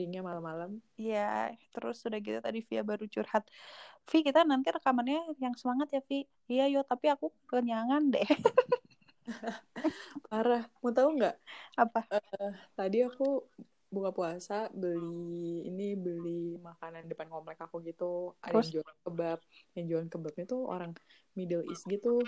recordingnya malam-malam. Iya, terus sudah gitu tadi Via baru curhat. Vi, kita nanti rekamannya yang semangat ya, Vi. Iya, yo, tapi aku kenyangan deh. Parah. Mau tahu nggak? Apa? Uh, tadi aku buka puasa beli ini beli makanan depan komplek aku gitu. Ada Terus? yang jual kebab. Yang jualan kebabnya tuh orang Middle East gitu.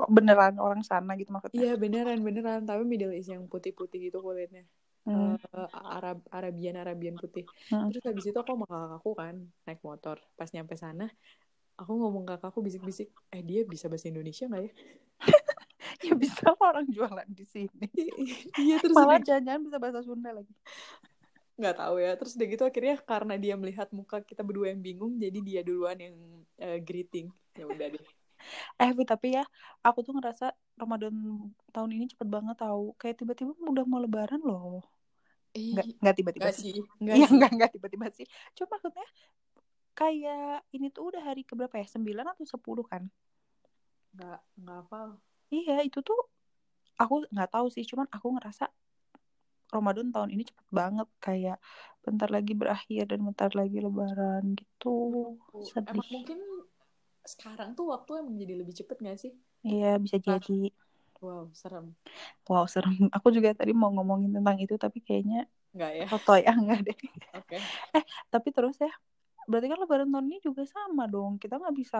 Oh, beneran orang sana gitu maksudnya? Iya beneran beneran. Tapi Middle East yang putih-putih gitu kulitnya. Hmm. Uh, Arab Arabian Arabian putih. Hmm. Terus habis itu aku sama kakakku kan naik motor. Pas nyampe sana, aku ngomong ke kakakku bisik-bisik, eh dia bisa bahasa Indonesia nggak ya? ya bisa orang jualan di sini. Iya terus Malah jangan-jangan bisa bahasa Sunda lagi. nggak tahu ya. Terus udah gitu akhirnya karena dia melihat muka kita berdua yang bingung, jadi dia duluan yang uh, greeting. Ya udah deh. Eh, Vi, tapi ya, aku tuh ngerasa Ramadan tahun ini cepet banget tahu. Kayak tiba-tiba udah mau lebaran loh. Nggak, nggak tiba-tiba sih. nggak Iya, nggak, nggak tiba-tiba sih. Cuma maksudnya, kayak ini tuh udah hari keberapa ya? 9 atau 10 kan? Nggak nggak hafal. Iya, itu tuh aku nggak tahu sih, cuman aku ngerasa Ramadan tahun ini cepet banget kayak bentar lagi berakhir dan bentar lagi lebaran gitu. Emang Sedih. mungkin sekarang tuh waktu emang jadi lebih cepet nggak sih? Iya, bisa Nah. jadi. Wow, serem. Wow, serem. Aku juga tadi mau ngomongin tentang itu tapi kayaknya Nggak ya? foto ya enggak deh. Oke. Tapi terus ya, berarti kan lebaran tahun ini juga sama dong. Kita nggak bisa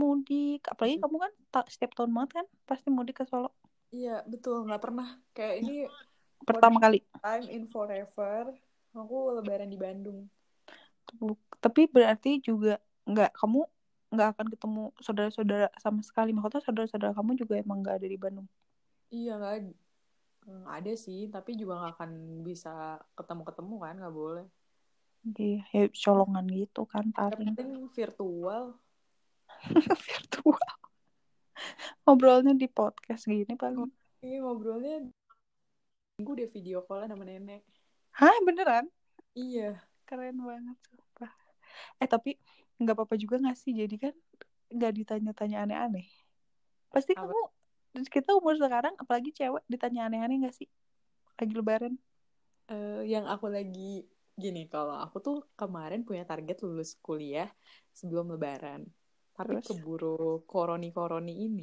mudik. Apalagi kamu kan setiap tahun banget kan pasti mudik ke Solo. Iya, betul. Nggak pernah. Kayak ini Pertama kali. time in forever. Aku lebaran di Bandung. Tapi berarti juga nggak kamu nggak akan ketemu saudara-saudara sama sekali. Maksudnya saudara-saudara kamu juga emang nggak ada di Bandung. Iya, nggak ad- nggak ada sih. Tapi juga nggak akan bisa ketemu-ketemu kan. Nggak boleh. Iya, ya colongan gitu kan paling penting virtual. virtual. Ngobrolnya di podcast gini paling. Ini ngobrolnya minggu deh video call sama nenek. Hah, beneran? Iya. Keren banget, sumpah. Eh, tapi nggak apa-apa juga nggak sih? Jadi kan nggak ditanya-tanya aneh-aneh. Pasti Apa? kamu, kita umur sekarang, apalagi cewek, ditanya aneh-aneh nggak sih? Lagi lebaran. Eh, yang aku lagi gini, kalau aku tuh kemarin punya target lulus kuliah sebelum lebaran. Tapi Terus? keburu koroni-koroni ini,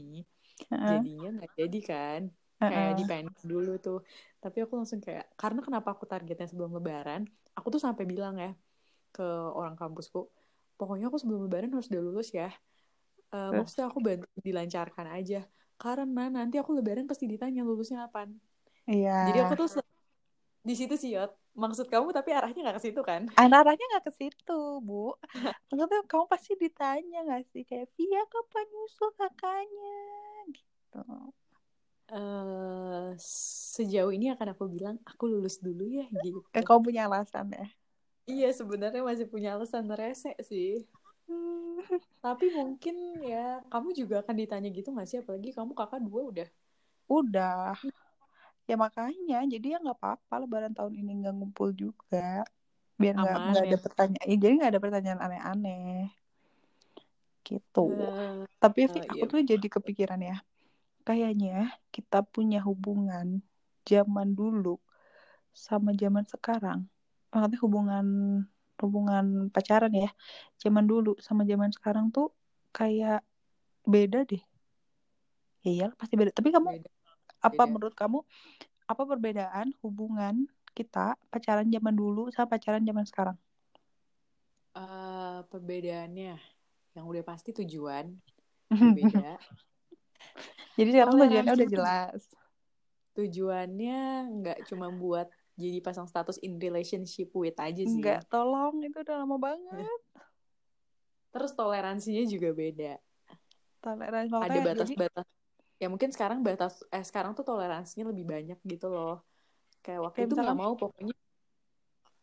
Heeh, jadinya nggak jadi kan. Kayak heeh. dipending dulu tuh. Tapi aku langsung kayak, karena kenapa aku targetnya sebelum lebaran, aku tuh sampai bilang ya ke orang kampusku, pokoknya aku sebelum lebaran harus udah lulus ya. Eh, Terus? maksudnya aku bantu dilancarkan aja. Karena nanti aku lebaran pasti ditanya lulusnya apaan. Iya. Jadi aku tuh di situ sih Yot. Maksud kamu tapi arahnya nggak ke situ kan? arahnya nggak ke situ, Bu. Maksudnya kamu pasti ditanya nggak sih? Kayak, Via kapan nyusul kakaknya? Gitu. eh sejauh ini akan aku bilang aku lulus dulu ya gitu. Eh, kamu punya alasan ya? Iya sebenarnya masih punya alasan rese sih. Hmm. Tapi mungkin ya kamu juga akan ditanya gitu nggak sih? Apalagi kamu kakak dua udah. Udah. Ya makanya, jadi ya nggak apa-apa lebaran tahun ini nggak ngumpul juga. Biar nggak nggak ya. ada pertanyaan. Ya, jadi nggak ada pertanyaan aneh-aneh. Gitu. Eh, Tapi eh, Vi, aku iya. tuh jadi kepikiran ya. Kayaknya kita punya hubungan zaman dulu sama zaman sekarang. Maksudnya hubungan hubungan pacaran ya. Zaman dulu sama zaman sekarang tuh kayak beda deh. Ya iyalah pasti beda. Tapi kamu Beda, apa beda. menurut kamu apa perbedaan hubungan kita pacaran zaman dulu sama pacaran zaman sekarang? Eh, perbedaannya yang udah pasti tujuan berbeda. Jadi sekarang tujuannya Toleransi udah jelas. tujuannya nggak cuma buat jadi pasang status in relationship with aja sih. Enggak, tolong itu udah lama banget. Terus toleransinya juga beda. Toleransi Ada makanya jadi batas-batas. Ya mungkin sekarang batas eh sekarang tuh toleransinya lebih banyak gitu loh. Kayak waktu kayak itu nggak mau pokoknya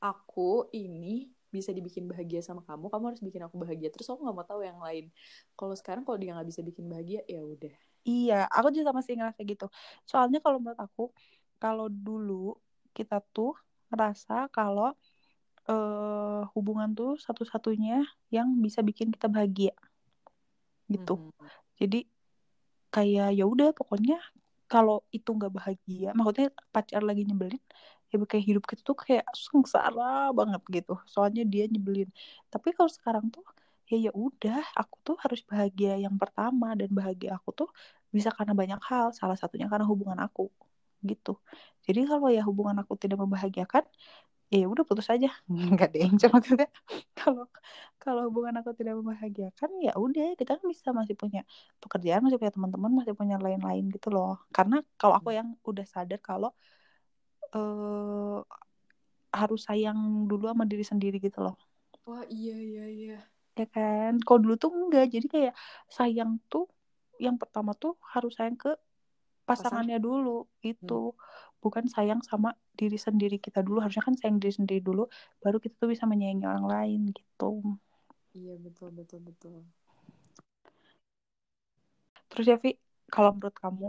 aku ini bisa dibikin bahagia sama kamu, kamu harus bikin aku bahagia. Terus aku nggak mau tahu yang lain. Kalau sekarang kalau dia nggak bisa bikin bahagia, ya udah. Iya, aku juga masih ngerasa gitu. Soalnya kalau menurut aku, kalau dulu kita tuh ngerasa kalau eh, hubungan tuh satu-satunya yang bisa bikin kita bahagia gitu. Mhm. Jadi kayak ya udah pokoknya kalau itu nggak bahagia maksudnya pacar lagi nyebelin ya kayak hidup kita tuh kayak sengsara banget gitu soalnya dia nyebelin tapi kalau sekarang tuh ya ya udah aku tuh harus bahagia yang pertama dan bahagia aku tuh bisa karena banyak hal salah satunya karena hubungan aku gitu. Jadi kalau ya hubungan aku tidak membahagiakan ya udah putus aja. Nggak deh cuma maksudnya. Kalau kalau hubungan aku tidak membahagiakan ya udah kita kan bisa masih punya pekerjaan masih punya teman-teman masih punya lain-lain gitu loh. Karena kalau aku yang udah sadar kalau uh, harus sayang dulu sama diri sendiri gitu loh. Wah iya iya iya. Ya kan? Kalau dulu tuh enggak. Jadi kayak sayang tuh yang pertama tuh harus sayang ke pasangannya Pasang. dulu itu hmm. bukan sayang sama diri sendiri kita dulu. Harusnya kan sayang diri sendiri dulu baru kita tuh bisa menyayangi orang lain gitu. Iya betul betul betul. Terus ya Vi kalau menurut kamu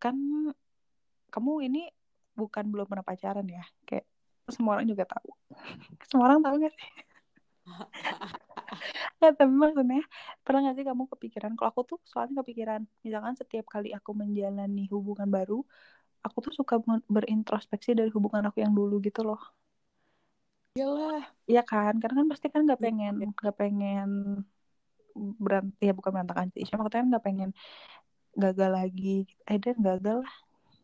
kan kamu ini bukan belum pernah pacaran ya? Kayak semua orang juga tahu. Semua orang tahu gak sih ya tapi maksudnya pernah gak sih kamu kepikiran? Kalau aku tuh soalnya kepikiran misalkan setiap kali aku menjalani hubungan baru aku tuh suka berintrospeksi dari hubungan aku yang dulu gitu loh. Iyalah. Iya kan? Karena kan pasti kan nggak iya, pengen nggak pengen berant ya bukan berantakan sih cuma katanya nggak pengen gagal lagi. Eh dan gagal lah.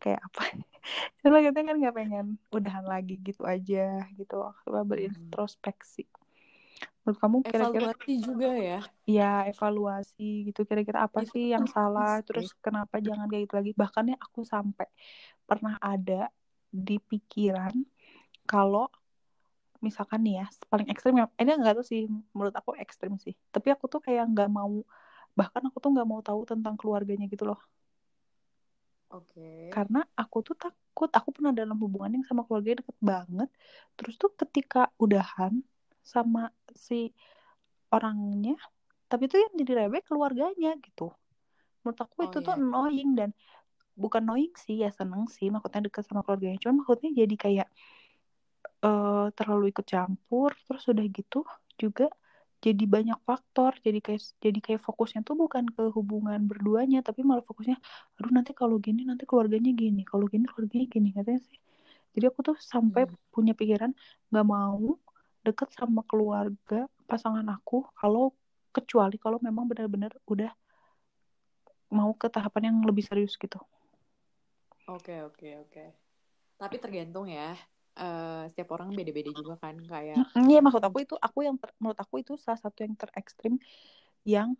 Kayak apa? Cuma katanya kan nggak pengen udahan lagi gitu aja gitu coba hmm. berintrospeksi menurut kamu kira-kira evaluasi juga ya ya evaluasi gitu kira-kira apa sih yang salah terus kenapa jangan kayak gitu lagi bahkan ya aku sampai pernah ada di pikiran kalau misalkan nih ya paling ekstrim ya ini enggak tuh sih menurut aku ekstrim sih tapi aku tuh kayak nggak mau bahkan aku tuh nggak mau tahu tentang keluarganya gitu loh Oke. Okay. Karena aku tuh takut, aku pernah dalam hubungan yang sama keluarga deket banget. Terus tuh ketika udahan, sama si orangnya tapi itu yang jadi rebek keluarganya gitu menurut aku oh, itu iya. tuh annoying dan bukan annoying sih ya seneng sih maksudnya deket sama keluarganya cuma maksudnya jadi kayak uh, terlalu ikut campur terus udah gitu juga jadi banyak faktor jadi kayak jadi kayak fokusnya tuh bukan ke hubungan berduanya tapi malah fokusnya aduh nanti kalau gini nanti keluarganya gini kalau gini keluarganya gini katanya sih jadi aku tuh sampai hmm. punya pikiran nggak mau deket sama keluarga pasangan aku kalau kecuali kalau memang benar-benar udah mau ke tahapan yang lebih serius gitu. Oke oke oke. Tapi tergantung ya. Uh, setiap orang beda-beda juga kan kayak. Iya maksud aku itu aku yang ter, menurut aku itu salah satu yang terekstrim yang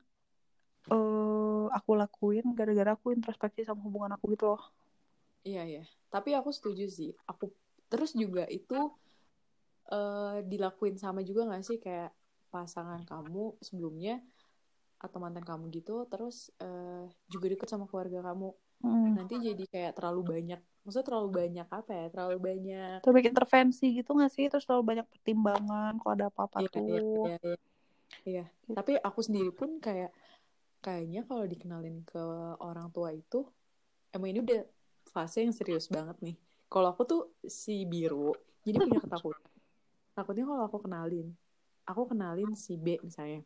uh, aku lakuin gara-gara aku introspeksi sama hubungan aku gitu loh. Iya iya. Tapi aku setuju sih. Aku terus juga itu uh, dilakuin sama juga gak sih? Kayak pasangan kamu sebelumnya atau mantan kamu gitu terus uh, juga deket sama keluarga kamu. Hmm. nanti jadi kayak terlalu banyak maksudnya terlalu banyak apa ya? Terlalu banyak terlalu banyak intervensi gitu gak sih? Terus terlalu banyak pertimbangan kalau ada apa-apa iya, tuh. iya, iya, iya. iya. tapi aku sendiri pun kayak kayaknya kalau dikenalin ke orang tua itu emang ini udah fase yang serius banget nih. Kalau aku tuh si biru jadi punya ketakutan takutnya kalau aku kenalin aku kenalin si B misalnya.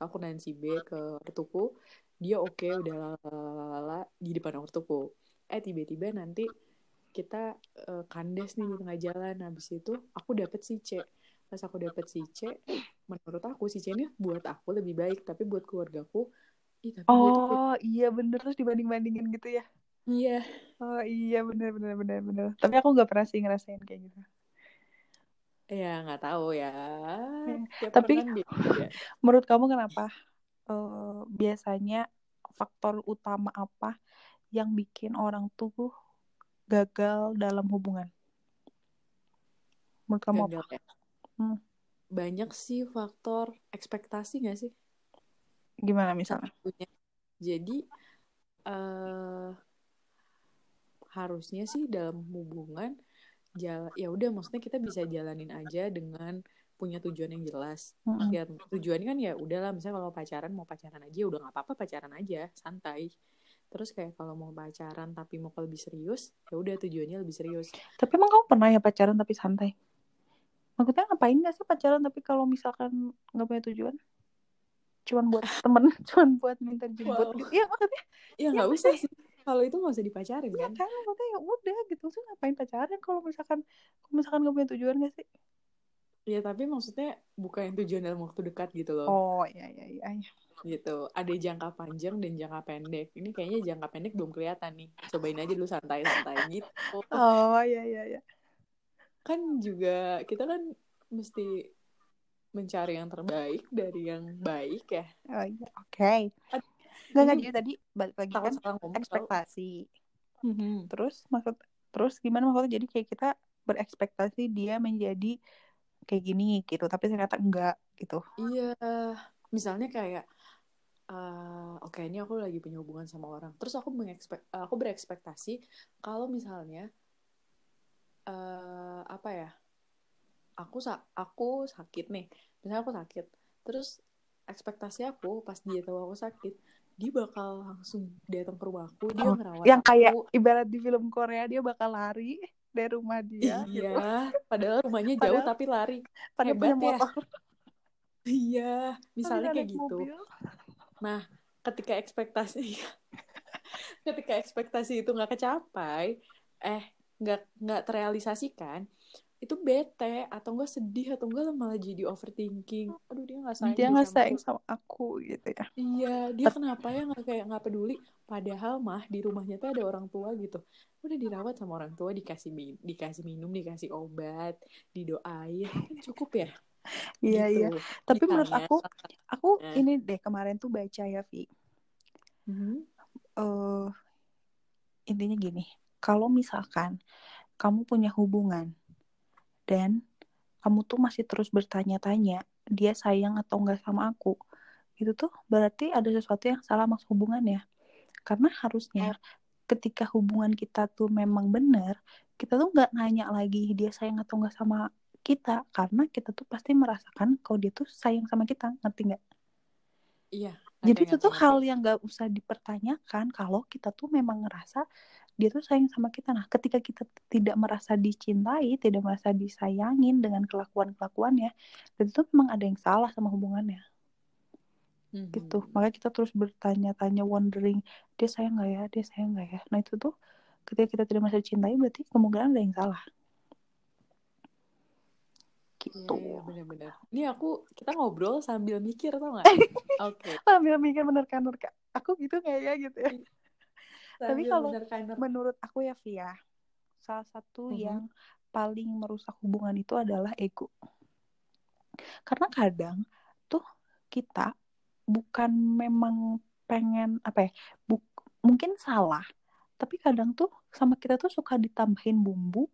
Aku kenalin si B ke ortuku dia oke okay, udah lala di depan ortuku eh tiba-tiba nanti kita uh, kandas nih di tengah jalan. Habis itu aku dapet si C. Pas aku dapet si C menurut aku si C ini buat aku lebih baik. Tapi buat keluargaku Ih, tapi oh tuh... iya bener. Terus dibanding bandingin gitu ya? Iya. Oh iya bener bener bener bener. Tapi aku nggak pernah sih ngerasain kayak gitu Ya nggak tahu ya. ya Tapi kan menurut kamu kenapa uh, biasanya faktor utama apa yang bikin orang tuh gagal dalam hubungan? Menurut kamu gagal, apa? Ya? Hmm. Banyak sih faktor ekspektasi nggak sih? Gimana misalnya? Jadi uh, harusnya sih dalam hubungan jalan ya udah maksudnya kita bisa jalanin aja dengan punya tujuan yang jelas. Mm-hmm. ya tujuannya kan ya udahlah misalnya kalau pacaran mau pacaran aja udah nggak apa-apa pacaran aja santai. Terus kayak kalau mau pacaran tapi mau lebih serius ya udah tujuannya lebih serius. Tapi emang kamu pernah ya pacaran tapi santai? Maksudnya ngapain gak sih pacaran tapi kalau misalkan nggak punya tujuan? Cuman buat temen cuman buat minta jemput wow. gitu. Ya maksudnya ya nggak ya, usah sih kalau itu nggak usah dipacarin Iya kan kan, maksudnya ya udah gitu. Terus ngapain pacaran kalau misalkan kalau misalkan gak punya tujuan gak sih? ya tapi maksudnya bukan tujuan dalam waktu dekat gitu loh Oh iya iya iya. iya. gitu ada jangka panjang dan jangka pendek ini kayaknya jangka pendek belum kelihatan nih cobain aja dulu santai-santai gitu Oh iya iya iya. kan juga kita kan mesti mencari yang terbaik dari yang baik ya Oh iya oke. Ad- Nggak nggak ini jadi tadi balik lagi kan salah-salah ngomong ekspektasi. Mhm. Terus maksud terus gimana maksudnya jadi kayak kita berekspektasi dia menjadi kayak gini gitu, tapi ternyata enggak gitu. Iya, misalnya kayak, eh, oke ini aku lagi punya hubungan sama orang, terus aku mengekspek, aku berekspektasi kalau misalnya, eh, apa ya, aku sa aku sakit nih, misalnya aku sakit, terus ekspektasi aku pas dia tahu aku sakit, dia bakal langsung datang ke rumahku, dia Oh, ngerawat Yang kayak aku. ibarat di film Korea dia bakal lari dari rumah dia gitu. Iya, padahal rumahnya jauh Padahal- tapi lari. Pada Hebat ya. motor, Iya, misalnya kayak gitu. mobil. Nah, ketika ekspektasi ketika ekspektasi itu nggak kecapai, eh nggak nggak terrealisasikan, itu bete atau enggak sedih atau enggak malah jadi overthinking. Aduh dia nggak sayang Dia nggak sama sayang aku. sama aku gitu ya. Iya, dia kenapa ya nggak kayak nggak peduli? Padahal mah di rumahnya tuh ada orang tua gitu. Udah dirawat sama orang tua, dikasih mi- dikasih minum, dikasih obat, didoain, kan cukup ya. Iya gitu. iya. Tapi menurut Misalnya, aku, aku Nah. ini deh kemarin tuh baca ya Vi. Mhm. eh intinya gini, kalau misalkan kamu punya hubungan dan kamu tuh masih terus bertanya-tanya dia sayang atau enggak sama aku, itu tuh berarti ada sesuatu yang salah mas hubungannya. Karena harusnya ketika hubungan kita tuh memang benar, kita tuh nggak nanya lagi dia sayang atau enggak sama kita, karena kita tuh pasti merasakan kalau dia tuh sayang sama kita, ngerti nggak? Iya. Jadi itu tuh hal yang gak usah dipertanyakan kalau kita tuh memang ngerasa dia tuh sayang sama kita. Nah, ketika kita tidak merasa dicintai, tidak merasa disayangin dengan kelakuan-kelakuannya, itu tuh memang ada yang salah sama hubungannya Mhm. gitu. Makanya kita terus bertanya-tanya, wondering, dia sayang gak ya, dia sayang gak ya. Nah itu tuh ketika kita tidak merasa dicintai, berarti kemungkinan ada yang salah. Iya, Gitu. iya, bener-bener. Ini aku, kita ngobrol sambil mikir, tau gak? Oke. Sambil mikir menerka-nerka, aku gitu gak ya gitu ya. Tapi kalau menurut aku ya Via salah satu Mhm. yang paling merusak hubungan itu adalah ego karena kadang tuh kita bukan memang pengen apa ya buk- mungkin salah tapi kadang tuh sama kita tuh suka ditambahin bumbu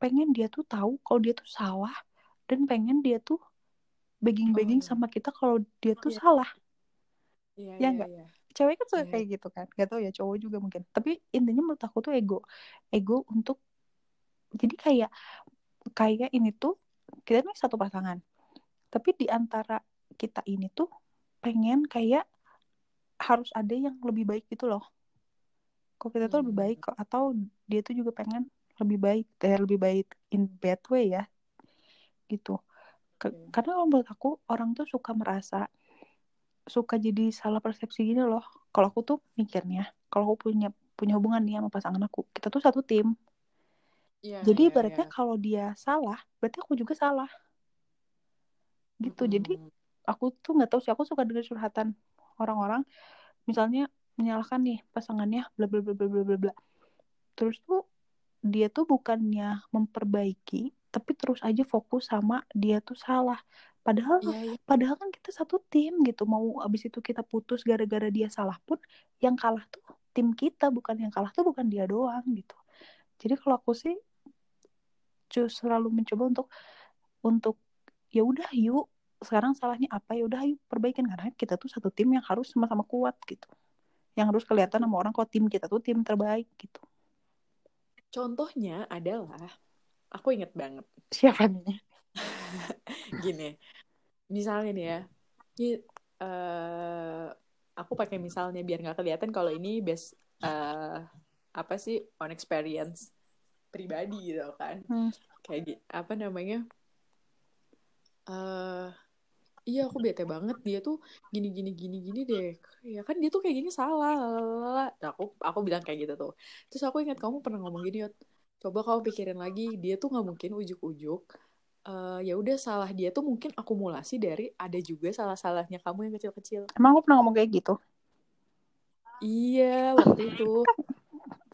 pengen dia tuh tahu kalau dia tuh salah dan pengen dia tuh begging-begging Oh, iya. sama kita kalau dia tuh iya. salah Iya, Ya iya, nggak? iya. Cewek kan suka Iya. kayak gitu kan gak tau ya cowok juga mungkin tapi intinya menurut aku tuh ego ego untuk jadi kayak kayak ini tuh kita nih satu pasangan tapi di antara kita ini tuh pengen kayak harus ada yang lebih baik gitu loh kok kita tuh lebih Hmm. baik kok atau dia tuh juga pengen lebih baik eh, lebih baik in bad way ya gitu Ke- Oke. karena kalau menurut aku orang tuh suka merasa suka jadi salah persepsi gini loh. Kalau aku tuh mikirnya kalau aku punya punya hubungan nih sama pasangan aku kita tuh satu tim. Iya, jadi iya, ibaratnya iya. kalau dia salah berarti aku juga salah. Gitu jadi Mm-mm. aku tuh nggak tahu sih aku suka dengar curhatan orang-orang misalnya menyalahkan nih pasangannya bla bla bla bla bla bla bla. Terus tuh dia tuh bukannya memperbaiki tapi terus aja fokus sama dia tuh salah padahal Iya, iya. padahal kan kita satu tim gitu. Mau abis itu kita putus gara-gara dia salah pun yang kalah tuh tim kita. Bukan yang kalah tuh bukan dia doang gitu. Jadi kalau aku sih just selalu mencoba untuk untuk ya udah yuk sekarang salahnya apa? Ya udah yuk perbaikin. Karena kita tuh satu tim yang harus sama-sama kuat gitu. Yang harus kelihatan sama orang kalau tim kita tuh tim terbaik gitu. Contohnya adalah, aku inget banget. siapa nih Gini, misalnya nih ya, ini, eh, aku pakai misalnya biar nggak kelihatan kalau ini base eh, apa sih on experience pribadi gitu kan. Hmm. Kayak gi- apa namanya? eh iya aku bete banget dia tuh gini gini gini gini deh ya kan dia tuh kayak gini salah lalala. Nah, aku aku bilang kayak gitu tuh terus aku ingat kamu pernah ngomong gini Yot coba kamu pikirin lagi dia tuh nggak mungkin ujuk-ujuk eh, ya udah salah dia tuh mungkin akumulasi dari ada juga salah-salahnya kamu yang kecil-kecil Emang aku pernah ngomong kayak gitu? iya waktu itu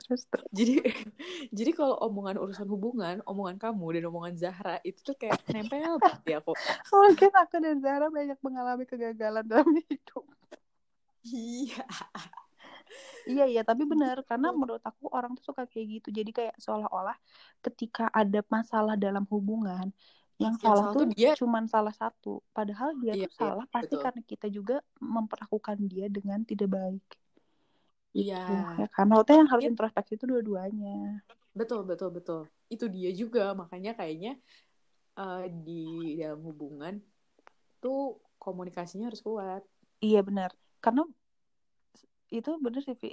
Terus, terus. jadi jadi kalau omongan urusan hubungan omongan kamu dan omongan Zahra itu tuh kayak nempel banget di aku mungkin aku dan Zara banyak mengalami kegagalan dalam hidup. iya Iya iya tapi benar karena menurut aku orang tuh suka kayak gitu. Jadi kayak seolah-olah ketika ada masalah dalam hubungan yang, Yang salah salah tuh dia. cuman salah satu padahal dia Iya, tuh iya, salah pasti betul. karena kita juga memperlakukan dia dengan tidak baik. Iya. Ya kan? Maksudnya yang harus Iya. introspeksi itu dua-duanya. Betul betul betul. Itu dia juga makanya kayaknya eh, di dalam hubungan tuh komunikasinya harus kuat. Iya benar. Karena itu bener sih Vi.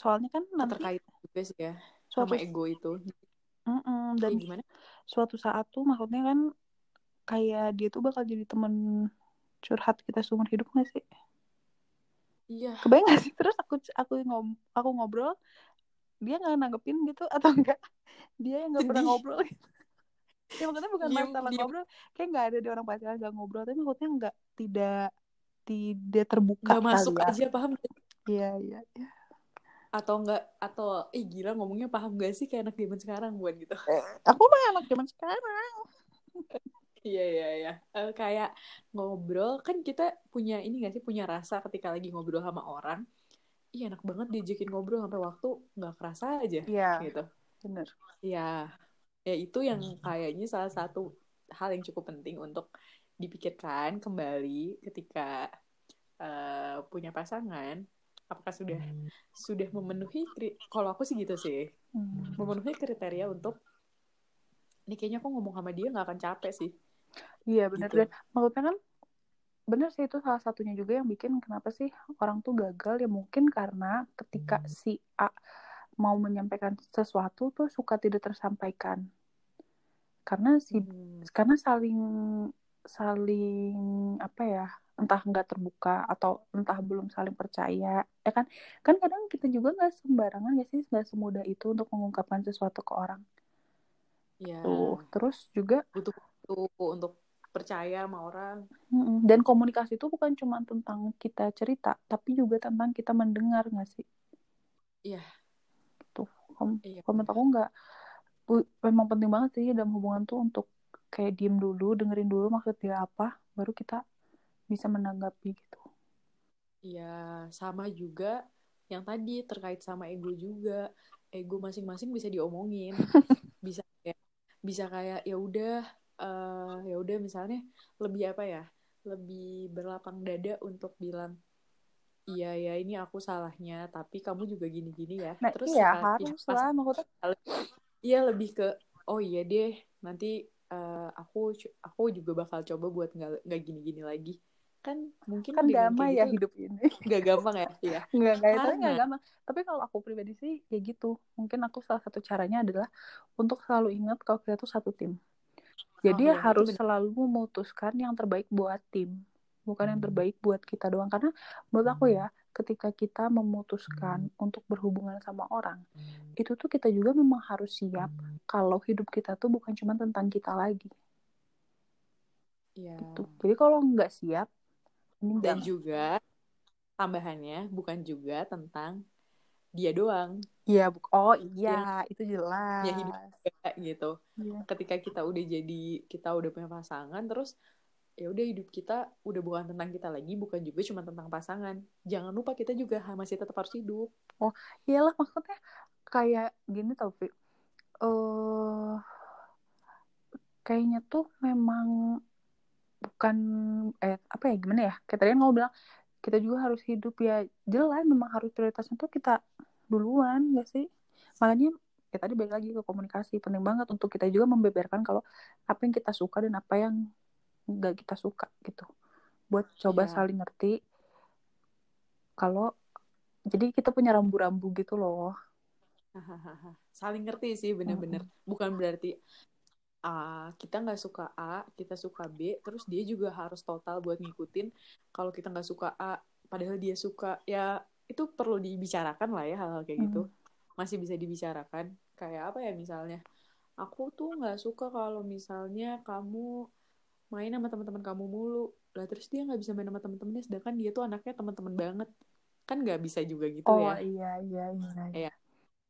Soalnya kan nanti terkait juga sih ya suatu sama ego itu. Mm-mm, dan Kayak gimana? suatu saat tuh maksudnya kan kayak dia tuh bakal jadi temen curhat kita seumur hidup gak sih? Iya. Kebayang gak sih? Terus aku aku ngob aku ngobrol dia nggak nanggepin gitu atau enggak dia yang nggak pernah ngobrol gitu. ya maksudnya bukan Diem- masalah diem. ngobrol kayak nggak ada di orang pacaran nggak ngobrol tapi maksudnya nggak tidak tidak terbuka nggak masuk ya. aja paham? Iya iya iya. atau enggak atau ih gila ngomongnya paham gak sih kayak anak zaman sekarang buat gitu aku mah anak zaman sekarang Iya iya iya. Eh, kayak ngobrol kan kita punya ini gak sih punya rasa ketika lagi ngobrol sama orang. Iya enak banget diajakin ngobrol sampai waktu nggak kerasa aja iya gitu. bener Ya, ya itu yang kayaknya salah satu hal yang cukup penting untuk dipikirkan kembali ketika eh, punya pasangan. Apakah sudah sudah memenuhi kri- kalau aku sih gitu sih Hmm. memenuhi kriteria untuk ini kayaknya aku ngomong sama dia nggak akan capek sih. Iya benar Gitu. dan maksudnya kan benar sih itu salah satunya juga yang bikin kenapa sih orang tuh gagal ya mungkin karena ketika si A mau menyampaikan sesuatu tuh suka tidak tersampaikan karena si Hmm. karena saling saling apa ya entah nggak terbuka atau entah belum saling percaya ya kan kan kadang kita juga nggak sembarangan ya sih nggak semudah itu untuk mengungkapkan sesuatu ke orang Ya, tuh terus juga butuh untuk percaya sama orang. Dan komunikasi itu bukan cuma tentang kita cerita, tapi juga tentang kita mendengar nggak sih? Iya. Gitu. Kom Iya. Menurut aku nggak, memang penting banget sih dalam hubungan tuh untuk kayak diem dulu, dengerin dulu maksud dia apa, baru kita bisa menanggapi gitu. Iya, sama juga yang tadi terkait sama ego juga. Ego masing-masing bisa diomongin. bisa kayak bisa kayak ya udah eh, ya udah misalnya lebih apa ya? Lebih berlapang dada untuk bilang iya ya ini aku salahnya, tapi kamu juga gini-gini ya. Nah Terus iya sekali- harus lah, maksudnya Iya lebih ke oh iya deh nanti eh, aku aku juga bakal coba buat nggak nggak gini-gini lagi kan mungkin kan damai ya gitu hidup ini. nggak gampang ya iya Nggak, nggak, itu nggak gampang. Tapi kalau aku pribadi sih ya gitu. Mungkin aku salah satu caranya adalah untuk selalu ingat kalau kita tuh satu tim. Jadi Oh, itu harus selalu memutuskan yang terbaik buat tim, bukan yang terbaik buat kita doang. Karena menurut aku ya, ketika kita memutuskan untuk berhubungan sama orang, itu tuh kita juga memang harus siap kalau hidup kita tuh bukan cuma tentang kita lagi. iya Gitu. Jadi kalau nggak siap, dan juga tambahannya bukan juga tentang dia doang Iya, oh iya, itu jelas. ya hidup juga gitu Iya. ketika kita udah jadi kita udah punya pasangan terus ya udah hidup kita udah bukan tentang kita lagi bukan juga cuma tentang pasangan jangan lupa kita juga masih tetap harus hidup Iyalah maksudnya kayak gini tau Vi. Eh kayaknya tuh memang bukan eh apa ya gimana ya? Kayak tadi kan ngomong bilang kita juga harus hidup ya jelas memang harus prioritasnya tuh kita duluan gak sih? Makanya ya tadi balik lagi ke komunikasi penting banget untuk kita juga membeberkan kalau apa yang kita suka dan apa yang nggak kita suka gitu. Buat coba Iya. saling ngerti kalau jadi kita punya rambu-rambu gitu loh. Saling ngerti sih bener-bener bukan berarti A kita nggak suka A kita suka B terus dia juga harus total buat ngikutin. Kalau kita nggak suka A padahal dia suka ya itu perlu dibicarakan lah ya hal-hal kayak gitu. Hmm. masih bisa dibicarakan. Kayak apa ya misalnya aku tuh nggak suka kalau misalnya kamu main sama teman-teman kamu mulu. Lah terus dia nggak bisa main sama teman-temannya sedangkan dia tuh anaknya teman-teman banget. Kan nggak bisa juga gitu oh ya. iya iya iya. Iya.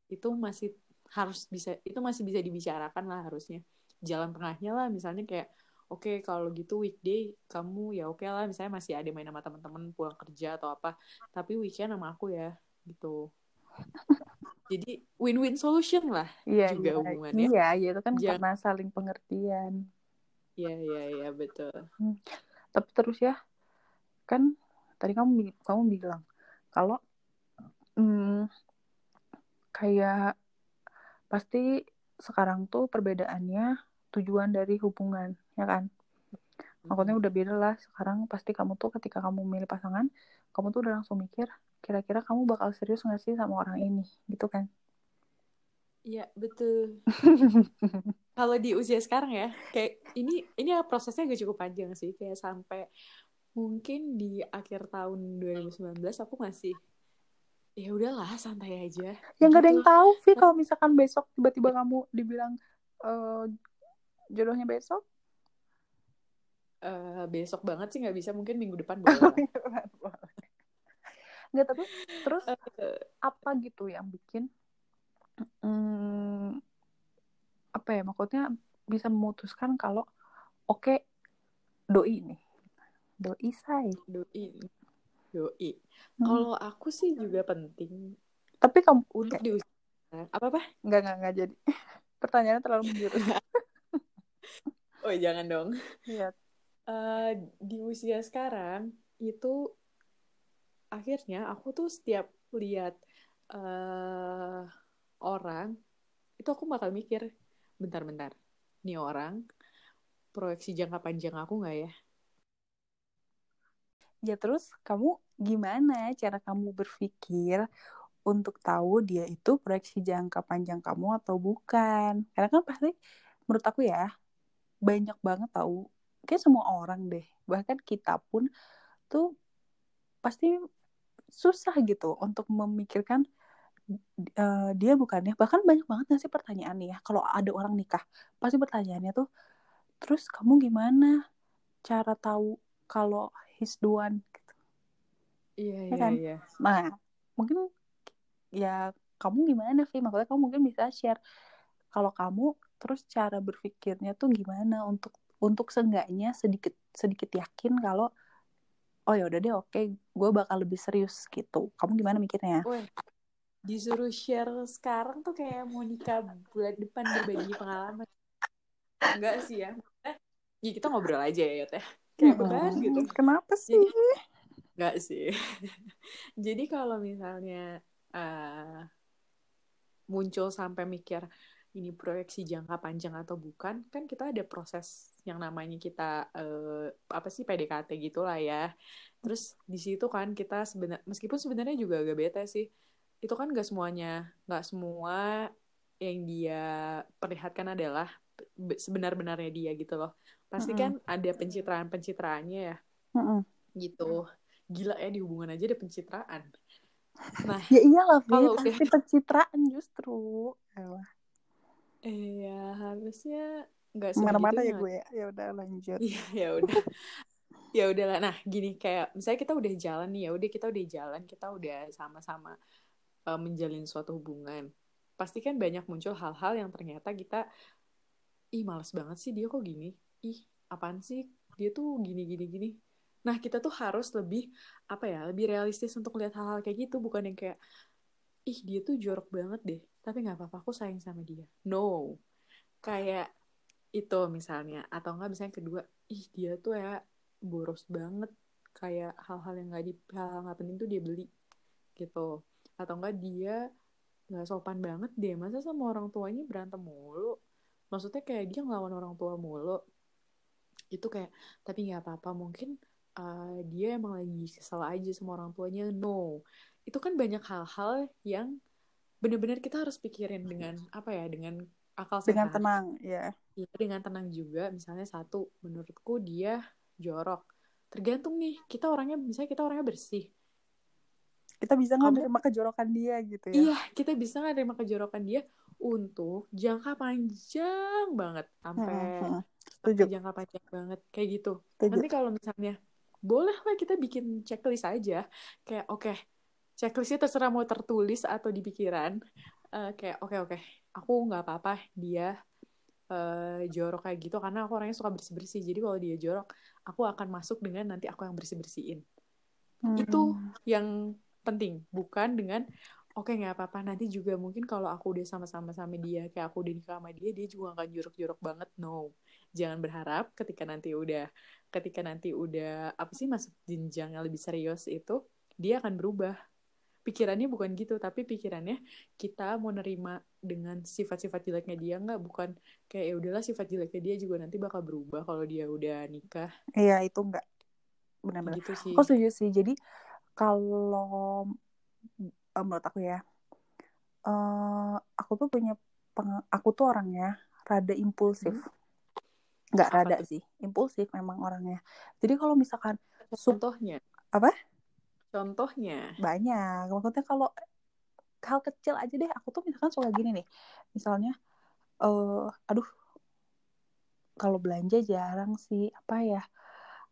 itu masih harus bisa itu masih bisa dibicarakan lah harusnya jalan tengahnya lah. Misalnya kayak oke kalau gitu weekday kamu ya oke lah. Misalnya masih ada main sama teman-teman pulang kerja atau apa. Tapi weekend sama aku ya gitu. Jadi win-win solution lah iya juga iya hubungannya. iya iya itu kan Jangan- karena saling pengertian. Iya iya iya betul. Tapi terus ya kan tadi kamu kamu bilang kalau hmm, kayak pasti sekarang tuh perbedaannya tujuan dari hubungan ya kan? Maksudnya udah beda lah sekarang pasti kamu tuh ketika kamu milih pasangan kamu tuh udah langsung mikir kira-kira kamu bakal serius gak sih sama orang ini? Gitu kan? Iya betul. Kalau di usia sekarang ya kayak ini ini ya prosesnya gak cukup panjang sih. Kayak sampai mungkin di akhir tahun 2019 aku masih ya udahlah santai aja. Ya nggak ada Gitu. yang tahu Vi kalau misalkan besok tiba-tiba kamu dibilang eh, jodohnya besok. Eh, besok banget sih nggak bisa. Mungkin minggu depan boleh nggak tapi terus Eh, apa gitu yang bikin hmm, apa ya maksudnya bisa memutuskan kalau oke doi nih. Doi say. Doi doi Hmm. kalau aku sih juga penting tapi kamu untuk di usia apa apa? Nggak nggak nggak jadi. Pertanyaannya terlalu menjurus. Oh jangan dong. Iya. Eh, di usia sekarang itu akhirnya aku tuh setiap lihat eh orang itu aku bakal mikir bentar-bentar nih orang proyeksi jangka panjang aku nggak ya ya terus kamu gimana cara kamu berpikir untuk tahu dia itu proyeksi jangka panjang kamu atau bukan? Karena kan pasti menurut aku ya banyak banget tahu. Kayak semua orang deh. Bahkan kita pun tuh pasti susah gitu untuk memikirkan eh, dia bukannya. Bahkan banyak banget nggak sih pertanyaan nih ya? Kalau ada orang nikah pasti pertanyaannya tuh terus kamu gimana cara tahu kalau he's the one iya Ya kan? iya Nah, mungkin ya kamu gimana sih? Maksudnya kamu mungkin bisa share kalau kamu terus cara berpikirnya tuh gimana untuk untuk seenggaknya sedikit sedikit yakin kalau oh ya udah deh oke gue bakal lebih serius gitu. Kamu gimana mikirnya? Weh, disuruh share sekarang tuh kayak mau nikah bulan depan berbagi pengalaman. Enggak sih ya. Eh, ya kita ngobrol aja ya, Teh. Kayak beneran Hmm, gitu. Kenapa sih? Enggak sih. Jadi kalau misalnya eh, muncul sampai mikir ini proyeksi jangka panjang atau bukan, kan kita ada proses yang namanya kita eh, apa sih PDKT gitulah ya. Terus di situ kan kita sebenarnya meskipun sebenarnya juga agak bete sih. Itu kan gak semuanya, gak semua yang dia perlihatkan adalah be- sebenar-benarnya dia gitu loh. Pasti Mm-mm. kan ada pencitraan-pencitraannya ya Mm-mm. gitu. Gila ya di hubungan aja ada pencitraan. Nah, Ya iyalah, Kalau pasti pencitraan justru. Alah, Iya, harusnya nggak Ke mana-mana ya segitunya. gue ya. Ya udah lanjut. Iya, ya udah. Ya udahlah. Nah, gini kayak misalnya kita udah jalan nih, ya udah kita udah jalan, kita udah sama-sama uh, menjalin suatu hubungan. Pasti kan banyak muncul hal-hal yang ternyata kita ih males banget sih dia kok gini. Ih, apaan sih? Dia tuh gini gini gini. Nah, kita tuh harus lebih apa ya, lebih realistis untuk lihat hal-hal kayak gitu, bukan yang kayak ih dia tuh jorok banget deh, tapi nggak apa-apa aku sayang sama dia. No. Kayak itu misalnya. Atau enggak misalnya kedua ih dia tuh ya boros banget. Kayak hal-hal yang nggak di hal nggak penting tuh dia beli gitu. Atau enggak dia nggak sopan banget deh. Masa sama orang tuanya berantem mulu? Maksudnya kayak dia ngelawan orang tua mulu itu kayak tapi nggak apa-apa mungkin uh, dia emang lagi kesel aja sama orang tuanya no itu kan banyak hal-hal yang benar-benar kita harus pikirin dengan apa ya dengan akal dengan sehat. tenang ya Iya, dengan tenang juga. Misalnya satu, menurutku dia jorok. Tergantung nih, kita orangnya, misalnya kita orangnya bersih. kita bisa nggak menerima kejorokan dia gitu ya Iya, kita bisa nggak terima kejorokan dia untuk jangka panjang banget. Sampai, Hmm, hmm. Setuju jangka panjang banget. Kayak gitu. setuju Nanti kalau misalnya, boleh lah kita bikin checklist aja. Kayak, oke, checklistnya terserah mau tertulis atau di pikiran. Eh, kayak, oke, oke, aku nggak apa-apa dia eh, jorok kayak gitu karena aku orangnya suka bersih-bersih. Jadi kalau dia jorok, aku akan masuk dengan nanti aku yang bersih-bersihin. Itu Hmm. yang penting, bukan dengan oke nggak apa-apa. Nanti juga mungkin kalau aku udah sama-sama sama dia kayak aku udah nikah sama dia dia juga akan jorok-jorok banget. No. Jangan berharap ketika nanti udah ketika nanti udah apa sih masuk jenjang yang lebih serius itu dia akan berubah. Pikirannya bukan gitu tapi pikirannya kita mau nerima dengan sifat-sifat jeleknya dia nggak? Bukan kayak ya udahlah sifat jeleknya dia juga nanti bakal berubah kalau dia udah nikah. Iya itu enggak benar-benar. Gitu sih. Aku setuju sih. Jadi kalau eh, menurut aku ya. Eh aku tuh punya peng- aku tuh orangnya rada impulsif. Nggak Apa rada tuh? sih impulsif memang orangnya. Jadi kalau misalkan contohnya? Apa? Contohnya? Banyak maksudnya kalau hal kecil aja deh aku tuh misalkan suka gini nih. Misalnya eh aduh kalau belanja jarang sih apa ya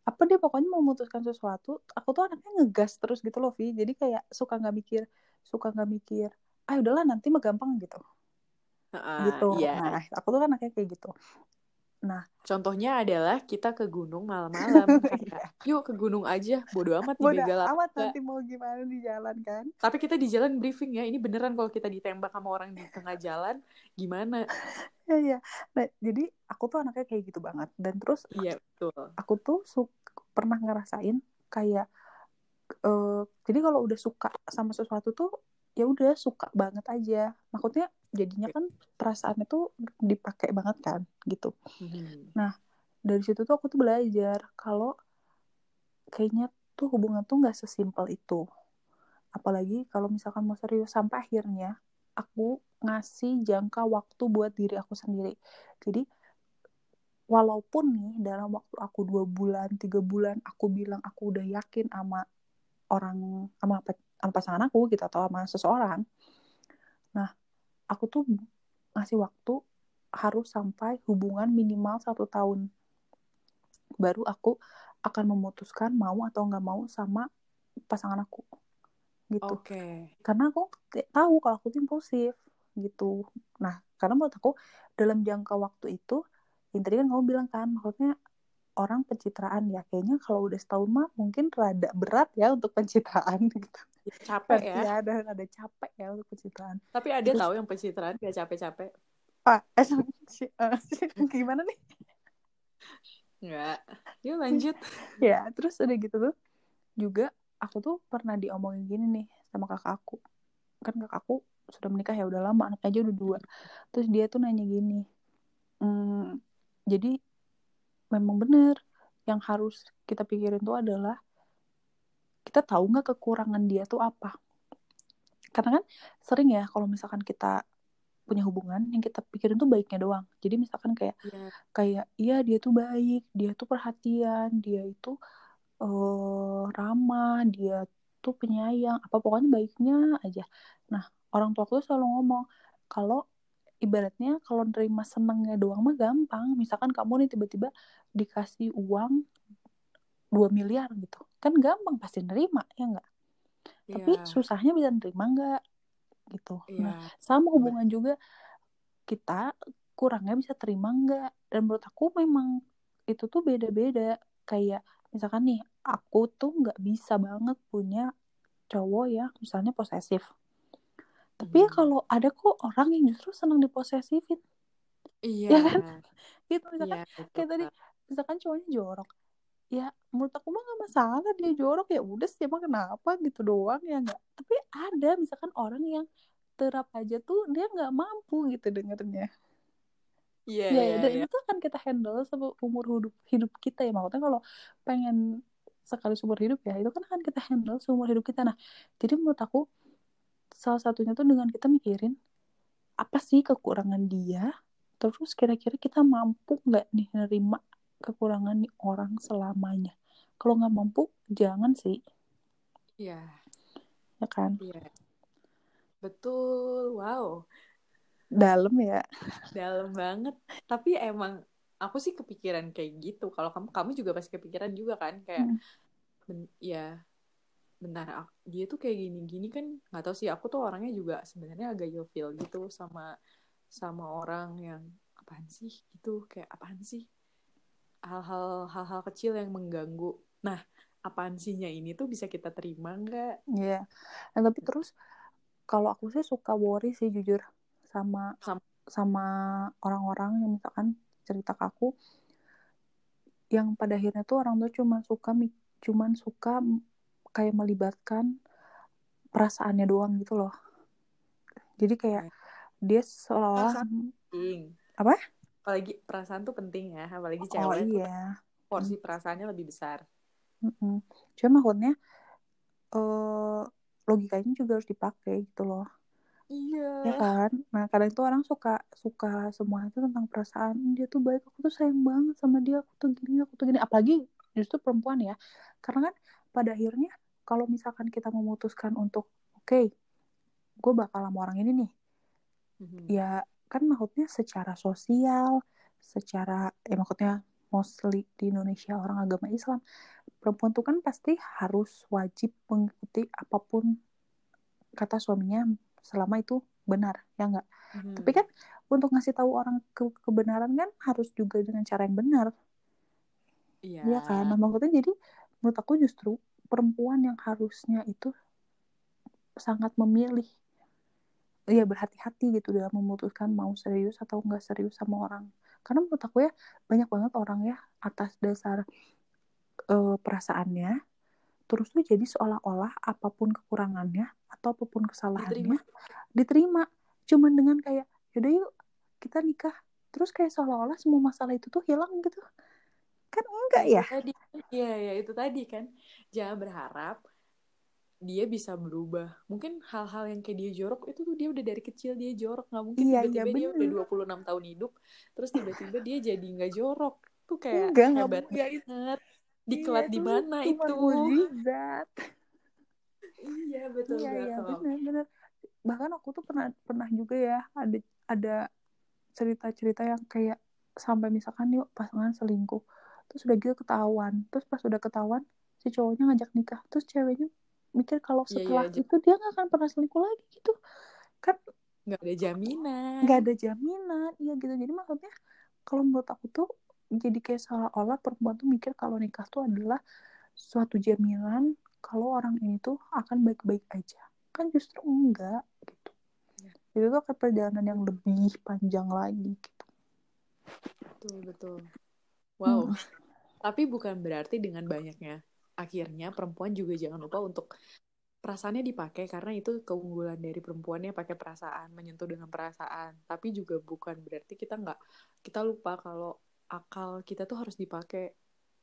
apa deh pokoknya mau memutuskan sesuatu aku tuh anaknya ngegas terus gitu loh Vi jadi kayak suka nggak mikir suka nggak mikir ah udahlah nanti mah gampang gitu Ah, gitu iya. nah aku tuh kan anaknya kayak gitu Contohnya adalah kita ke gunung malam-malam. Kayak, Iya. yuk ke gunung aja. Bodo amat apa amat enggak. nanti mau gimana di jalan kan Tapi kita di jalan briefing ya. Ini beneran kalau kita ditembak sama orang di tengah jalan, gimana? ya ya nah jadi aku tuh anaknya kayak gitu banget dan terus Iya, betul. aku tuh su- pernah ngerasain kayak eh jadi kalau udah suka sama sesuatu tuh ya udah suka banget aja. Maksudnya jadinya kan perasaannya tuh dipakai banget kan gitu. Mhm. dari situ tuh aku tuh belajar kalau kayaknya tuh hubungan tuh nggak sesimpel itu. Apalagi kalau misalkan mau serius sampai akhirnya aku ngasih jangka waktu buat diri aku sendiri. Jadi walaupun nih dalam waktu aku dua bulan tiga bulan aku bilang aku udah yakin sama orang sama, sama pasangan aku gitu atau sama seseorang. Nah aku tuh ngasih waktu harus sampai hubungan minimal satu tahun. Baru aku akan memutuskan mau atau nggak mau sama pasangan aku gitu. Oke. karena aku tahu kalau aku tuh impulsif gitu. Nah karena menurut aku dalam jangka waktu itu yang tadi kan kamu bilang kan maksudnya orang pencitraan ya kayaknya kalau udah setahun mah mungkin rada berat ya untuk pencitraan gitu Capek ya. ya ada ada capek ya untuk pencitraan Tapi ada Terus- tahu yang pencitraan gak capek-capek. pak eh, si- eh, si- gimana nih Enggak. Yuk lanjut. ya terus udah gitu tuh juga aku tuh pernah diomongin gini nih sama kakak aku kan kakak aku sudah menikah ya udah lama anaknya aja udah dua terus dia tuh nanya gini "Hmm, jadi memang bener. Yang harus kita pikirin tuh adalah kita tahu nggak kekurangan dia tuh apa? Karena kan sering ya kalau misalkan kita punya hubungan yang kita pikirin tuh baiknya doang. Jadi misalkan kayak Iya. kayak iya dia tuh baik dia tuh perhatian dia itu eh ramah dia tuh penyayang apa pokoknya baiknya aja. Nah orang tua aku tuh selalu ngomong kalau ibaratnya kalau nerima senengnya doang mah gampang. Misalkan kamu nih tiba-tiba dikasih uang 2 miliar gitu kan gampang pasti nerima ya enggak tapi Iya. susahnya bisa nerima enggak gitu. Iya. nah sama hubungan juga kita kurangnya bisa terima enggak dan menurut aku memang itu tuh beda-beda. Kayak misalkan nih aku tuh nggak bisa banget punya cowok ya misalnya posesif tapi ya Mhm. kalau ada kok orang yang justru senang diposesifin Iya. ya kan? gitu misalkan Iya, betul, kayak tadi misalkan cowoknya jorok ya menurut aku mah gak masalah dia jorok ya udah sih emang kenapa gitu doang ya nggak tapi ada misalkan orang yang terap aja tuh dia nggak mampu gitu dengernya Iya, ya, iya, dan iya. itu akan kita handle sama umur hidup hidup kita ya maksudnya kalau pengen sekali seumur hidup ya itu kan akan kita handle seumur hidup kita nah jadi menurut aku salah satunya tuh dengan kita mikirin apa sih kekurangan dia terus kira-kira kita mampu nggak nih nerima kekurangan nih orang selamanya kalau nggak mampu jangan sih Iya, ya kan iya. Betul. Wow, dalam ya dalam banget. Tapi emang aku sih kepikiran kayak gitu. Kalau kamu kamu juga pasti kepikiran juga kan kayak Hmm. ben- ya bentar dia tuh kayak gini-gini kan nggak tahu sih aku tuh orangnya juga sebenarnya agak ilfeel gitu sama sama orang yang apaan sih gitu kayak apaan sih hal-hal hal-hal kecil yang mengganggu nah apaan sihnya ini tuh bisa kita terima nggak Iya. Nah, tapi terus kalau aku sih suka worry sih jujur sama Sama. sama orang-orang yang misalkan cerita ke aku yang pada akhirnya tuh orang tuh cuma suka cuman suka kayak melibatkan perasaannya doang gitu loh. Jadi kayak dia seolah-olah Apa? apalagi perasaan tuh penting ya apalagi oh cewek tuh iya. porsi perasaannya lebih besar Mm-mm. Cuma maksudnya eh logikanya juga harus dipakai gitu loh. ya iya kan nah kadang itu orang suka suka semua itu tentang perasaan dia tuh baik aku tuh sayang banget sama dia aku tuh gini aku tuh gini apalagi justru perempuan ya karena kan pada akhirnya kalau misalkan kita memutuskan untuk oke gue bakal sama orang ini nih. Mhm. ya kan maksudnya secara sosial secara ya maksudnya mostly di Indonesia orang agama Islam perempuan tuh kan pasti harus wajib mengikuti apa pun kata suaminya selama itu benar ya enggak Mhm. tapi kan untuk ngasih tahu orang ke kebenaran kan harus juga dengan cara yang benar. Iya. Ya kan? Nah maksudnya jadi menurut aku justru perempuan yang harusnya itu sangat memilih. Ya berhati-hati gitu dalam memutuskan mau serius atau enggak serius sama orang. Karena menurut aku ya banyak banget orang ya atas dasar eh, perasaannya terus tuh jadi seolah-olah apa pun kekurangannya atau apa pun kesalahannya diterima. diterima. Cuman dengan kayak yaudah yuk kita nikah. Terus kayak seolah-olah semua masalah itu tuh hilang gitu kan enggak ya? tadi. Iya ya itu tadi kan. Jangan berharap dia bisa berubah. Mungkin hal-hal yang kayak dia jorok itu tuh dia udah dari kecil dia jorok. Nggak mungkin Iya, tiba-tiba iya, dia bener. udah 26 tahun hidup terus tiba-tiba dia jadi nggak jorok. Tuh kayak enggak nggak hebat itu banget. Dikelat iya, di mana itu? mukjizat iya betul iya iya betul benar benar bahkan aku tuh pernah pernah juga ya ada ada cerita-cerita yang kayak sampai misalkan yuk pasangan selingkuh terus udah gitu ketahuan. Terus pas udah ketahuan si cowoknya ngajak nikah. Terus ceweknya mikir kalau Iya, iya, setelah j- itu dia nggak akan pernah selingkuh lagi gitu. Kan nggak ada jaminan. nggak ada jaminan. Iya gitu. Jadi maksudnya kalau menurut aku tuh jadi kayak seolah-olah perempuan tuh mikir kalau nikah tuh adalah suatu jaminan kalau orang ini tuh akan baik-baik aja. Kan justru enggak gitu. Iya. itu tuh akan perjalanan yang lebih panjang lagi gitu. Betul betul. Wow. Hmm. Tapi bukan berarti dengan banyaknya. Akhirnya perempuan juga jangan lupa untuk perasaannya dipakai karena itu keunggulan dari perempuannya pakai perasaan menyentuh dengan perasaan. Tapi juga bukan berarti kita nggak kita lupa kalau akal kita tuh harus dipakai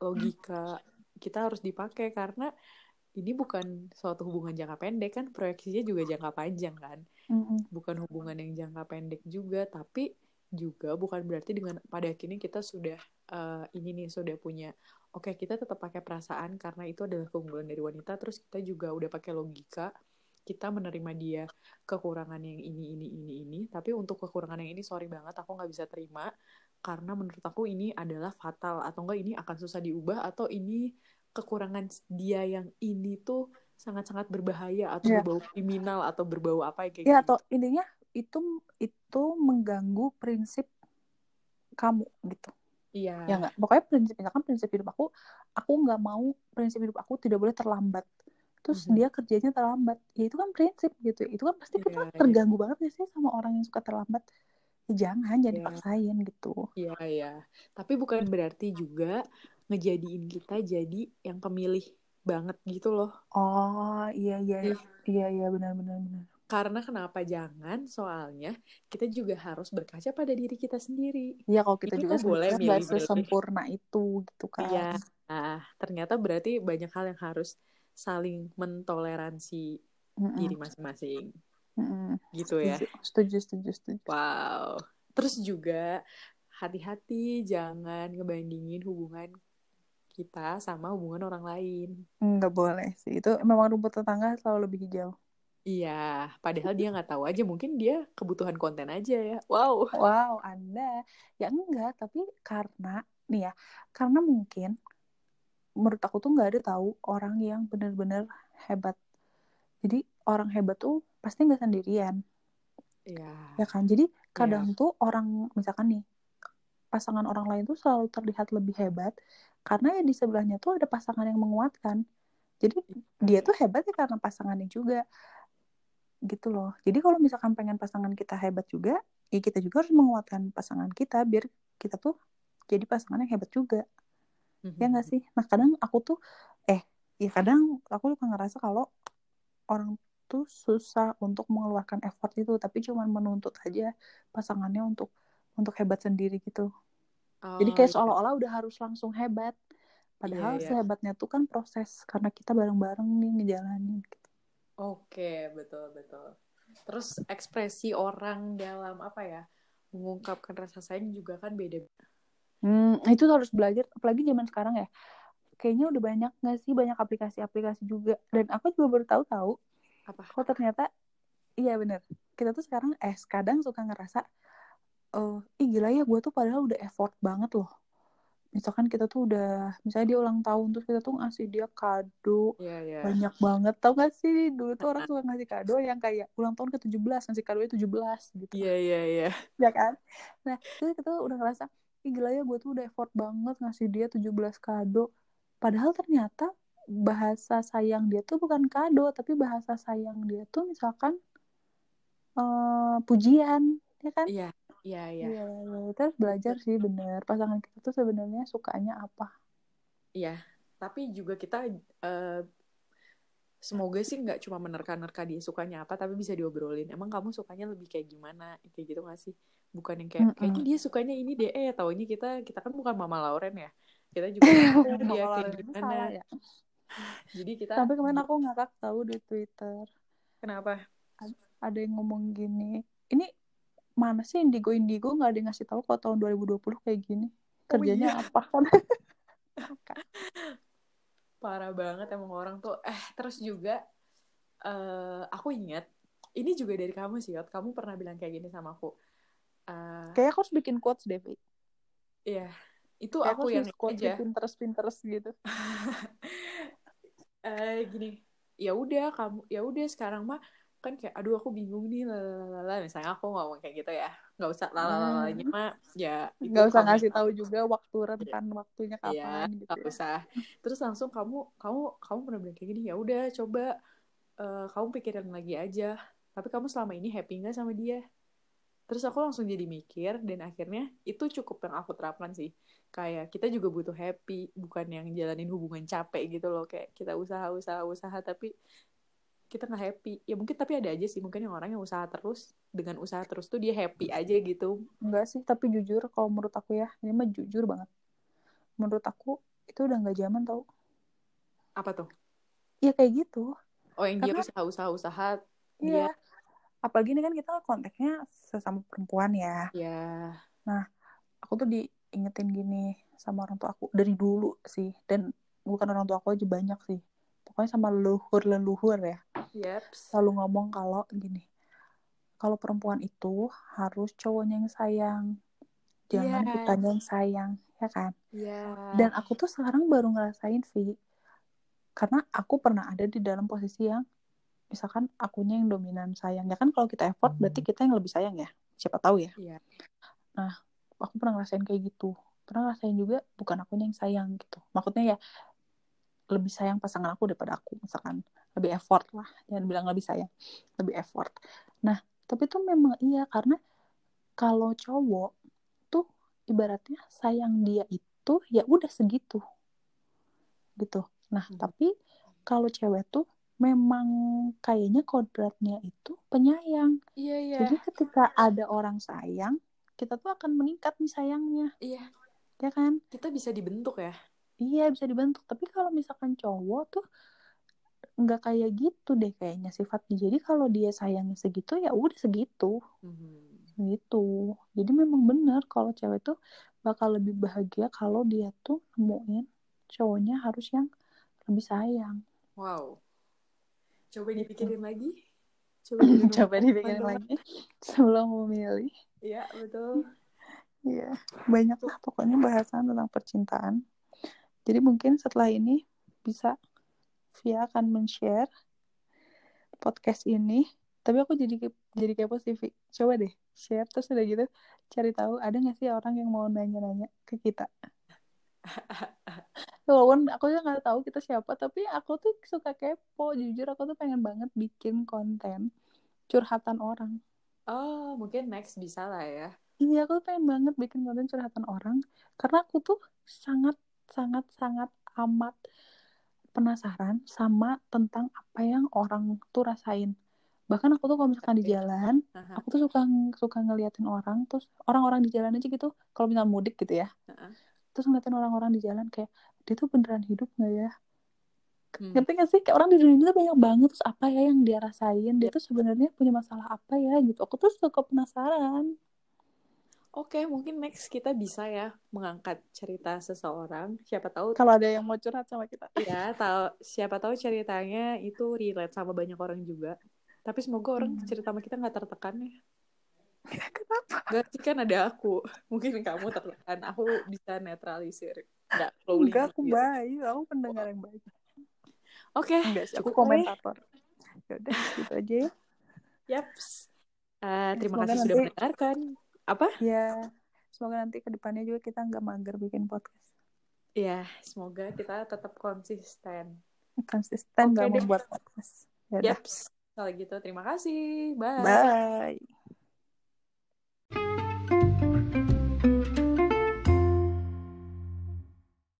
logika kita harus dipakai karena ini bukan suatu hubungan jangka pendek kan? Proyeksinya juga jangka panjang kan? Bukan hubungan yang jangka pendek juga tapi juga bukan berarti dengan pada akhirnya kita sudah eh, ini nih sudah punya. Oke kita tetap pakai perasaan karena itu adalah keunggulan dari wanita terus kita juga udah pakai logika kita menerima dia kekurangan yang ini ini ini ini. Tapi untuk kekurangan yang ini sorry banget aku nggak bisa terima karena menurut aku ini adalah fatal. Atau enggak ini akan susah diubah atau ini kekurangan dia yang ini tuh sangat-sangat berbahaya atau Iya. berbau kriminal atau berbau apa kayak ya gitu. atau intinya itu itu mengganggu prinsip kamu gitu iya ya nggak pokoknya prinsip misalkan prinsip hidup aku aku nggak mau prinsip hidup aku tidak boleh terlambat terus Mhm. dia kerjanya terlambat ya itu kan prinsip gitu itu kan pasti Iya, kita iya. terganggu banget ya sih sama orang yang suka terlambat ya jangan jangan Iya. dipaksain gitu Iya, iya. Tapi bukan berarti juga ngejadiin kita jadi yang pemilih banget gitu loh. oh iya iya Ih. iya iya benar benar benar Karena kenapa jangan? Soalnya kita juga harus berkaca pada diri kita sendiri. ya kalau kita Kita juga boleh milih-milih. sesempurna itu gitu kan Iya. Nah, ternyata berarti banyak hal yang harus saling mentoleransi Mm-mm. diri masing-masing. Mm-mm. Gitu ya. setuju setuju setuju setuju Wow. terus juga hati-hati jangan ngebandingin hubungan kita sama hubungan orang lain nggak boleh sih itu memang rumput tetangga selalu lebih hijau iya padahal dia nggak tahu aja mungkin dia kebutuhan konten aja ya. Wow. Wow anda. Ya enggak tapi karena nih ya karena mungkin menurut aku tuh nggak ada tahu orang yang benar-benar hebat. Jadi orang hebat tuh pasti nggak sendirian. Iya. ya kan? Jadi kadang tuh orang misalkan nih pasangan orang lain tuh selalu terlihat lebih hebat karena ya di sebelahnya tuh ada pasangan yang menguatkan. Jadi dia tuh hebat ya karena pasangannya juga gitu loh jadi kalau misalkan pengen pasangan kita hebat juga ya kita juga harus menguatkan pasangan kita biar kita tuh jadi pasangan yang hebat juga ya nggak sih nah kadang aku tuh eh ya kadang aku suka ngerasa kalau orang tuh susah untuk mengeluarkan effort itu tapi cuma menuntut aja pasangannya untuk untuk hebat sendiri gitu Oh, jadi kayak iya. seolah-olah udah harus langsung hebat padahal Iya, iya. sehebatnya tuh kan proses karena kita bareng-bareng nih ngejalanin gitu. Oke, betul betul. Terus ekspresi orang dalam apa ya mengungkapkan rasa sayang juga kan beda. Hmm, itu harus belajar apalagi zaman sekarang ya kayaknya udah banyak nggak sih banyak aplikasi-aplikasi juga dan aku juga baru tahu-tahu Apa? kok ternyata iya bener kita tuh sekarang eh kadang suka ngerasa eh ih gila ya gue tuh padahal udah effort banget loh misalkan kita tuh udah misalnya dia ulang tahun terus kita tuh ngasih dia kado Iya iya. banyak banget. Tau gak sih? Dulu tuh orang suka ngasih kado yang kayak ulang tahun ke 17 ngasih kado 17 gitu. Iya iya iya. ya kan? Nah terus kita udah ngerasa ih gila ya gue tuh udah effort banget ngasih dia 17 kado. Padahal ternyata bahasa sayang dia tuh bukan kado tapi bahasa sayang dia tuh misalkan eh pujian ya kan? Iya iya iya. Iya, iya. kita harus belajar sih bener pasangan kita tuh sebenarnya sukanya apa Iya. Tapi juga kita eh, semoga sih nggak cuma menerka-nerka dia sukanya apa, tapi bisa diobrolin. Emang kamu sukanya lebih kayak gimana? Kayak gitu nggak sih? Bukan yang kayak Mm-mm. kayaknya dia sukanya ini deh. Eh, taunya kita kita kan bukan Mama Lauren ya. Kita juga dia kayak Lauren gimana. salah ya. Jadi kita Sampai kemarin aku ngakak tahu di Twitter kenapa? ada yang ngomong gini. Ini mana sih Indigo Indigo nggak ada yang ngasih tahu kalau tahun 2020 kayak gini. Oh, Kerjanya iya. apa kan? Parah banget emang orang tuh. Eh, terus juga eh aku ingat ini juga dari kamu sih, Yot. Kamu pernah bilang kayak gini sama aku. Eh, Kayak aku harus bikin quotes deh, Vi. Iya, itu Kayak aku yang harus quotes aja. Pinterest Pinterest gitu. eh gini, ya udah kamu, ya udah sekarang mah kan kayak, aduh aku bingung nih, lalalala. Misalnya aku ngomong kayak gitu ya, nggak usah lalalalanya mah, ya Nggak usah ngasih tahu juga waktu rentan waktunya Iya, kapan gitu nggak ya. usah. Terus langsung kamu, kamu, kamu pernah bilang kayak gini, ya udah coba eh, kamu pikirin lagi aja. Tapi kamu selama ini happy nggak sama dia? Terus aku langsung jadi mikir dan akhirnya itu cukup yang aku terapkan sih. Kayak kita juga butuh happy, bukan yang jalanin hubungan capek gitu loh. Kayak kita usaha, usaha, usaha, tapi kita nggak happy. Ya mungkin tapi ada aja sih mungkin yang orang yang usaha terus dengan usaha terus tuh dia happy aja gitu. Enggak sih, tapi jujur kalau menurut aku ya, ini mah jujur banget. Menurut aku itu udah nggak zaman tau. Apa tuh? Ya kayak gitu. Oh yang dia Karena- usaha, usaha, usaha. Iya. Dia, Apalagi ini kan kita konteksnya sesama perempuan ya. ya Aku tuh diingetin gini sama orang tua aku dari dulu sih. Dan bukan orang tua aku aja banyak sih. Pokoknya sama leluhur-leluhur ya. Yeps. Selalu ngomong kalau gini. Kalau perempuan itu harus cowoknya yang sayang. Jangan Yes. kitanya yang sayang. Ya kan? Iya. Dan aku tuh sekarang baru ngerasain sih. Karena aku pernah ada di dalam posisi yang misalkan akunya yang dominan sayang. Ya kan kalau kita effort berarti kita yang lebih sayang ya. Siapa tahu ya. Iya. Nah, aku pernah ngerasain kayak gitu. Pernah ngerasain juga bukan akunya yang sayang gitu. Maksudnya ya lebih sayang pasangan aku daripada aku misalkan. Lebih effort lah. Jangan bilang lebih sayang. Lebih effort. Nah, tapi tuh memang iya karena kalau cowok tuh ibaratnya sayang dia itu ya udah segitu gitu nah Hmm. tapi kalau cewek tuh memang kayaknya kodratnya itu penyayang Iya, iya. jadi ketika ada orang sayang kita tuh akan meningkat nih sayangnya Iya, ya kan kita bisa dibentuk ya. Iya bisa dibentuk tapi kalau misalkan cowok tuh nggak kayak gitu deh kayaknya sifatnya jadi kalau dia sayangnya segitu ya udah segitu Mhm. gitu jadi memang benar kalau cewek tuh bakal lebih bahagia kalau dia tuh nemuin cowoknya harus yang lebih sayang Wow. Coba dipikirin lagi. Coba direnungkan coba dipikirin lagi sebelum memilih Iya, betul. Iya, banyak lah pokoknya bahasan tentang percintaan. Jadi mungkin setelah ini bisa Via akan men-share podcast ini. Tapi aku jadi jadi kepo sih, Vi. Coba deh share terus udah gitu cari tahu ada nggak sih orang yang mau nanya-nanya ke kita. Walaupun aku juga nggak tahu kita siapa, tapi aku tuh suka kepo. Jujur aku tuh pengen banget bikin konten curhatan orang. Oh, mungkin next bisa lah ya. Iya, aku tuh pengen banget bikin konten curhatan orang karena aku tuh sangat sangat sangat amat penasaran sama tentang apa yang orang tuh rasain. Bahkan aku tuh kalau misalkan di jalan, Aha, aku tuh suka suka ngeliatin orang, terus orang-orang di jalan aja gitu. Kalau misalnya mudik gitu ya, aha. terus ngeliatin orang-orang di jalan kayak dia tuh beneran hidup nggak ya? Hmm. Ngerti gak sih? Kayak orang di dunia ini tuh banyak banget terus apa ya yang dia rasain? Dia tuh sebenarnya punya masalah apa ya gitu. Aku tuh suka penasaran. Oke, mungkin next kita bisa ya mengangkat cerita seseorang. Siapa tahu Kalau ada yang mau curhat sama kita. ya, tahu siapa tahu ceritanya itu relate sama banyak orang juga. Tapi semoga orang Hmm. cerita sama kita nggak tertekan ya. Kenapa? Gak sih kan ada aku. Mungkin kamu tertekan. Aku bisa netralisir. Nggak Enggak, aku gitu. baik. Aku pendengar yang baik. Oke, Enggak sih, aku kali. komentator. Ya udah, gitu aja ya. Yaps. Eh, terima Semoga kasih sudah mendengarkan. Apa? Ya, semoga nanti ke depannya juga kita nggak mager bikin podcast. Ya, semoga kita tetap konsisten. Konsisten nggak deh. membuat podcast. Ya Yaps. Kalau gitu, terima kasih. Bye. bye.